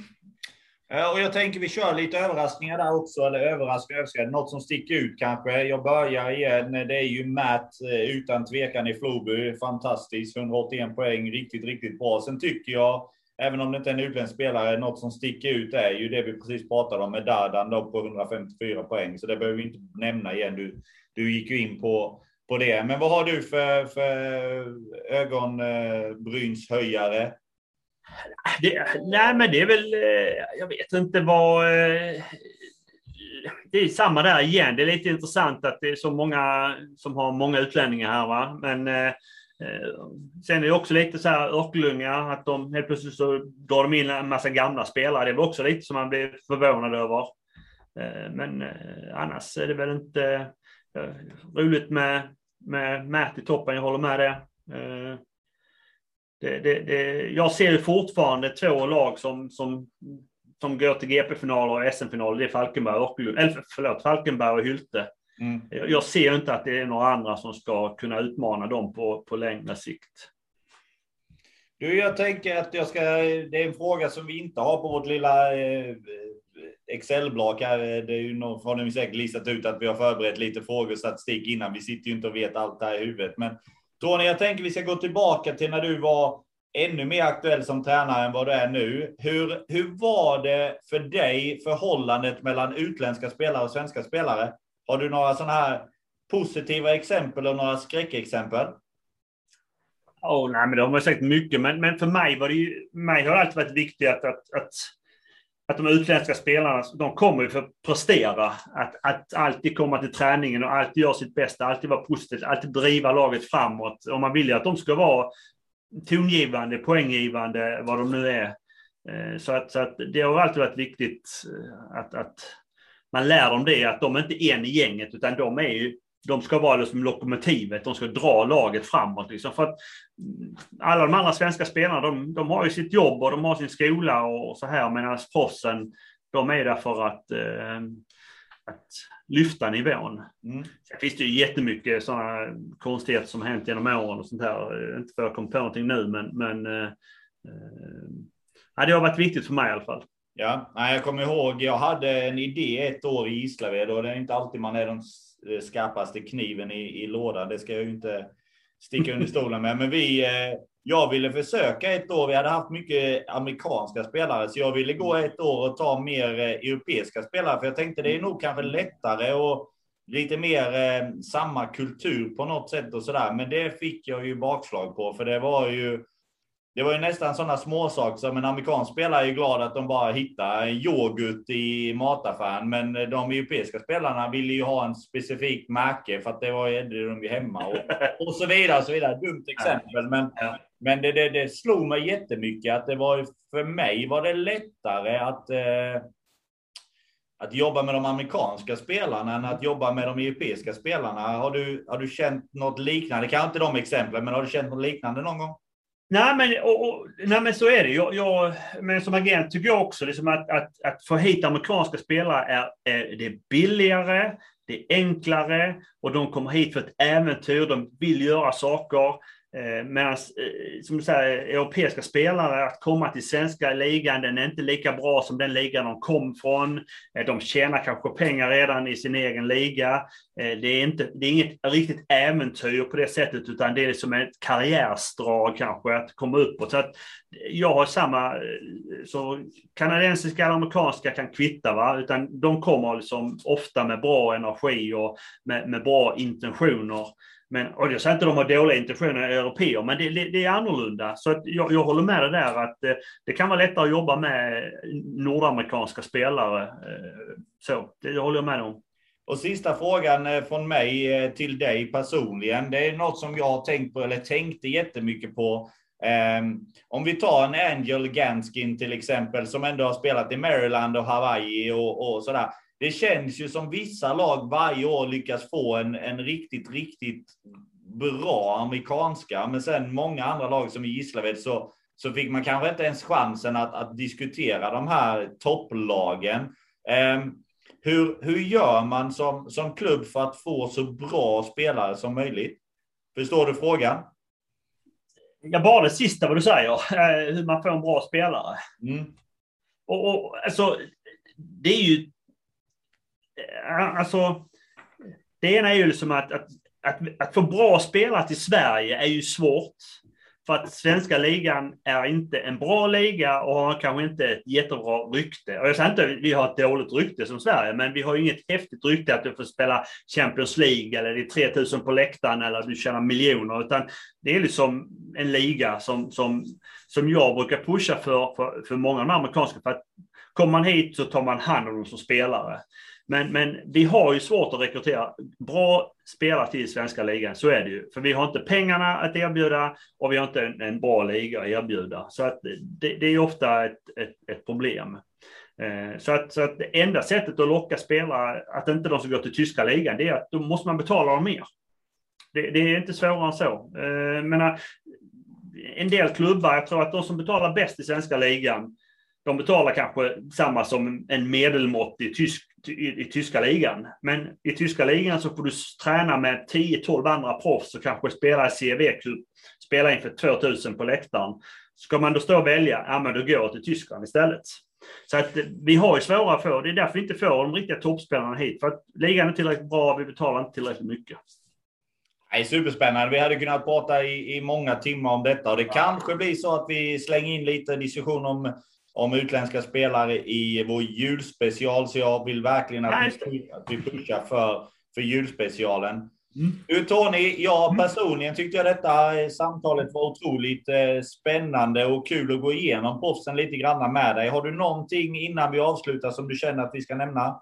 Eh, och jag tänker vi kör lite överraskningar där också, eller överraskningar, något som sticker ut kanske. Jag börjar igen. Det är ju Matt eh, utan tvekan i Floby. Fantastiskt, 181 poäng, riktigt, riktigt bra. Sen tycker jag, även om det inte är en utländsk spelare, något som sticker ut är ju det vi precis pratade om med Dardan då på 154 poäng. Så det behöver vi inte nämna igen. Du, du gick ju in på, på det. Men vad har du för, för ögonbrynshöjare? Det, nej, men det är väl, eh, jag vet inte vad... Eh, det är samma där igen. Det är lite intressant att det är så många som har många utlänningar här. Va? Men eh, eh sen är det också lite så här Örkelljunga, att de helt plötsligt så drar de in en massa gamla spelare. Det är också lite som man blir förvånad över. Men annars är det väl inte roligt med, med Matt i toppen, jag håller med det det, det, det, jag ser fortfarande två lag som, som, som går till GP-finaler och SM-finaler. Det är Falkenberg och, eller, förlåt, Falkenberg och Hylte. Mm. Jag ser inte att det är några andra som ska kunna utmana dem på, på längre sikt. Du, jag tänker att jag ska, det är en fråga som vi inte har på vårt lilla eh, Excel-block här. Det är ju någon, har ni säkert listat ut att vi har förberett lite frågor och statistik innan. Vi sitter ju inte och vet allt det här i huvudet. Men Tony, jag tänker vi ska gå tillbaka till när du var ännu mer aktuell som tränare än vad du är nu. Hur, hur var det för dig förhållandet mellan utländska spelare och svenska spelare? Har du några sådana här positiva exempel och några skräckexempel? Oh, nej, men det har man sagt mycket, men, men för mig var det ju, mig har det alltid varit viktigt att, att, att att de utländska spelarna, de kommer ju för att prestera. Att, att alltid komma till träningen och alltid göra sitt bästa, alltid vara positiv, alltid driva laget framåt. Och man vill ju att de ska vara tongivande, poänggivande, vad de nu är. Eh, så att, så att det har alltid varit viktigt eh, att, att man lär dem det, att de är inte är en i gänget, utan de är ju de ska vara liksom lokomotivet, de ska dra laget framåt. Liksom. För att alla de andra svenska spelarna, de, de har ju sitt jobb och de har sin skola och så här, medan proffsen, de är där för att, eh, att lyfta nivån. Mm. Sen finns det ju jättemycket sådana konstigheter som hänt genom åren och sånt här. Inte för att jag kom på någonting nu, men, men eh, eh, det har varit viktigt för mig i alla fall. Ja, jag kommer ihåg, jag hade en idé ett år i Gislaved och det är inte alltid man är den Eh, skarpaste kniven i, i lådan. Det ska jag ju inte sticka under stolen med. Men vi, eh, jag ville försöka ett år. Vi hade haft mycket amerikanska spelare, så jag ville gå ett år och ta mer eh, europeiska spelare. För jag tänkte det är nog kanske lättare och lite mer eh, samma kultur på något sätt och sådär. Men det fick jag ju bakslag på, för det var ju det var ju nästan sådana småsaker som en amerikansk spelare är glad att de bara hittar yoghurt i mataffären. Men de europeiska spelarna ville ju ha en specifik märke för att det var det de ju hemma och, (laughs) och så vidare. Och så vidare. Dumt exempel, men, men det, det, det slog mig jättemycket att det var för mig var det lättare att eh, att jobba med de amerikanska spelarna än att jobba med de europeiska spelarna. Har du, har du känt något liknande? Kanske inte de exemplen, men har du känt något liknande någon gång? Nej men, och, och, nej, men så är det. Jag, jag, men som agent tycker jag också liksom att, att, att få hit amerikanska spelare är, är, det är billigare, det är enklare och de kommer hit för ett äventyr. De vill göra saker. Eh, Medan eh, som du säger, europeiska spelare, att komma till svenska ligan, den är inte lika bra som den ligan de kom från. Eh, de tjänar kanske pengar redan i sin egen liga. Eh, det är, inte, det är inget riktigt äventyr på det sättet, utan det är som ett karriärsdrag kanske, att komma uppåt. Så att jag har samma, så kanadensiska eller amerikanska kan kvitta, va? utan de kommer liksom ofta med bra energi och med, med bra intentioner. Men, och jag säger inte att de har dåliga intentioner, europeer, men det, det, det, är annorlunda. Så att jag, jag håller med dig där att det, det, kan vara lättare att jobba med nordamerikanska spelare. Eh, så, det håller jag med om. Och sista frågan eh, från mig till dig personligen. Det är något som jag har tänkt på, eller tänkte jättemycket på. Ehm, om vi tar en Angel Ganskin till exempel, som ändå har spelat i Maryland och Hawaii och, och sådär det känns ju som vissa lag varje år lyckas få en, en riktigt, riktigt bra amerikanska. Men sen många andra lag som i Gislaved så, så fick man kanske inte ens chansen att, att diskutera de här topplagen. Eh, hur, hur gör man som, som klubb för att få så bra spelare som möjligt? Förstår du frågan? Jag bara det sista vad du säger, eh, hur man får en bra spelare. Mm. Och, och, alltså, det är ju alltså, det ena är ju liksom att, att, att, att få bra spelare till Sverige är ju svårt. För att svenska ligan är inte en bra liga och har kanske inte ett jättebra rykte. Och jag säger inte att vi har ett dåligt rykte som Sverige, men vi har inget häftigt rykte att du får spela Champions League eller det är 3000 på läktaren eller du tjänar miljoner. Utan det är liksom en liga som, som, som jag brukar pusha för, för, för många av de amerikanska. För att kommer man hit så tar man hand om dem som spelare. Men, men vi har ju svårt att rekrytera bra spelare till svenska ligan, så är det ju. För vi har inte pengarna att erbjuda och vi har inte en, en bra liga att erbjuda. Så att det, det är ofta ett, ett, ett problem. Eh, så att, så att det enda sättet att locka spelare, att inte de ska gå till tyska ligan, det är att då måste man betala dem mer. Det, det är inte svårare än så. Eh, menar, eh, en del klubbar, jag tror att de som betalar bäst i svenska ligan, de betalar kanske samma som en medelmåttig tysk, i, i tyska ligan. Men i tyska ligan så får du träna med 10-12 andra proffs och kanske spela i CV-klubb, spela inför 2000 på läktaren. Ska man då stå och välja, ja men då går jag till Tyskland istället. Så att vi har ju svårare att få, det är därför vi inte får de riktiga toppspelarna hit. För att ligan är tillräckligt bra, vi betalar inte tillräckligt mycket. Nej, superspännande. Vi hade kunnat prata i, i många timmar om detta och det ja. kanske blir så att vi slänger in lite diskussion om om utländska spelare i vår julspecial, så jag vill verkligen att vi, att vi pushar för, för julspecialen. Mm. Du Tony, jag mm. personligen tyckte jag detta eh, samtalet var otroligt eh, spännande och kul att gå igenom proffsen lite grann med dig. Har du någonting innan vi avslutar som du känner att vi ska nämna?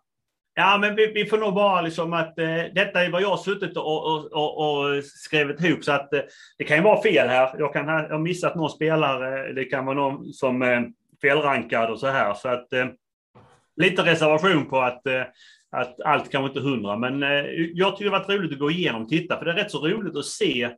Ja, men vi, vi får nog bara liksom att eh, detta är vad jag har suttit och, och, och, och skrivit ihop. Så att eh, det kan ju vara fel här. Jag kan ha missat någon spelare. Det kan vara någon som eh, felrankad och så här. Så att eh, lite reservation på att, eh, att allt kanske inte hundra. Men eh, jag tycker det har varit roligt att gå igenom och titta. För det är rätt så roligt att se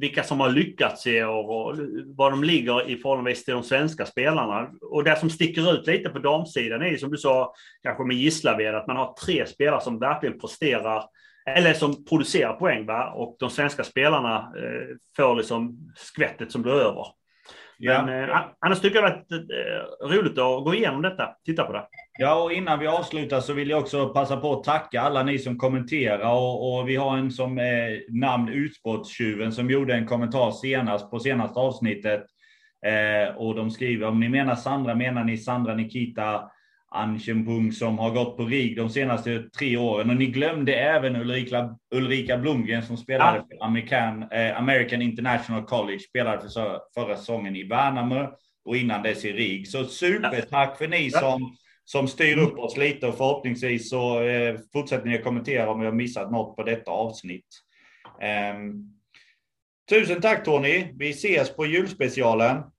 vilka som har lyckats i år och var de ligger i förhållande till de svenska spelarna. Och det som sticker ut lite på damsidan är som du sa, kanske med Gislaved, att man har tre spelare som verkligen presterar eller som producerar poäng va? och de svenska spelarna eh, får liksom skvättet som blir över. Ja. Men eh, annars tycker jag det är eh, roligt att gå igenom detta, titta på det. Ja, och innan vi avslutar så vill jag också passa på att tacka alla ni som kommenterar och, och vi har en som eh, namn Utskottstjuven som gjorde en kommentar senast på senaste avsnittet. Eh, och de skriver om ni menar Sandra menar ni Sandra Nikita Anschenpung som har gått på RIG de senaste tre åren. Och ni glömde även Ulrika, Ulrika Blomgren som spelade ja. för American, eh, American International College, spelade för förra säsongen i Värnamo och innan dess i RIG. Så supertack för ni som, som styr upp oss lite och förhoppningsvis så eh, fortsätter ni att kommentera om vi har missat något på detta avsnitt. Um, tusen tack Tony. Vi ses på julspecialen.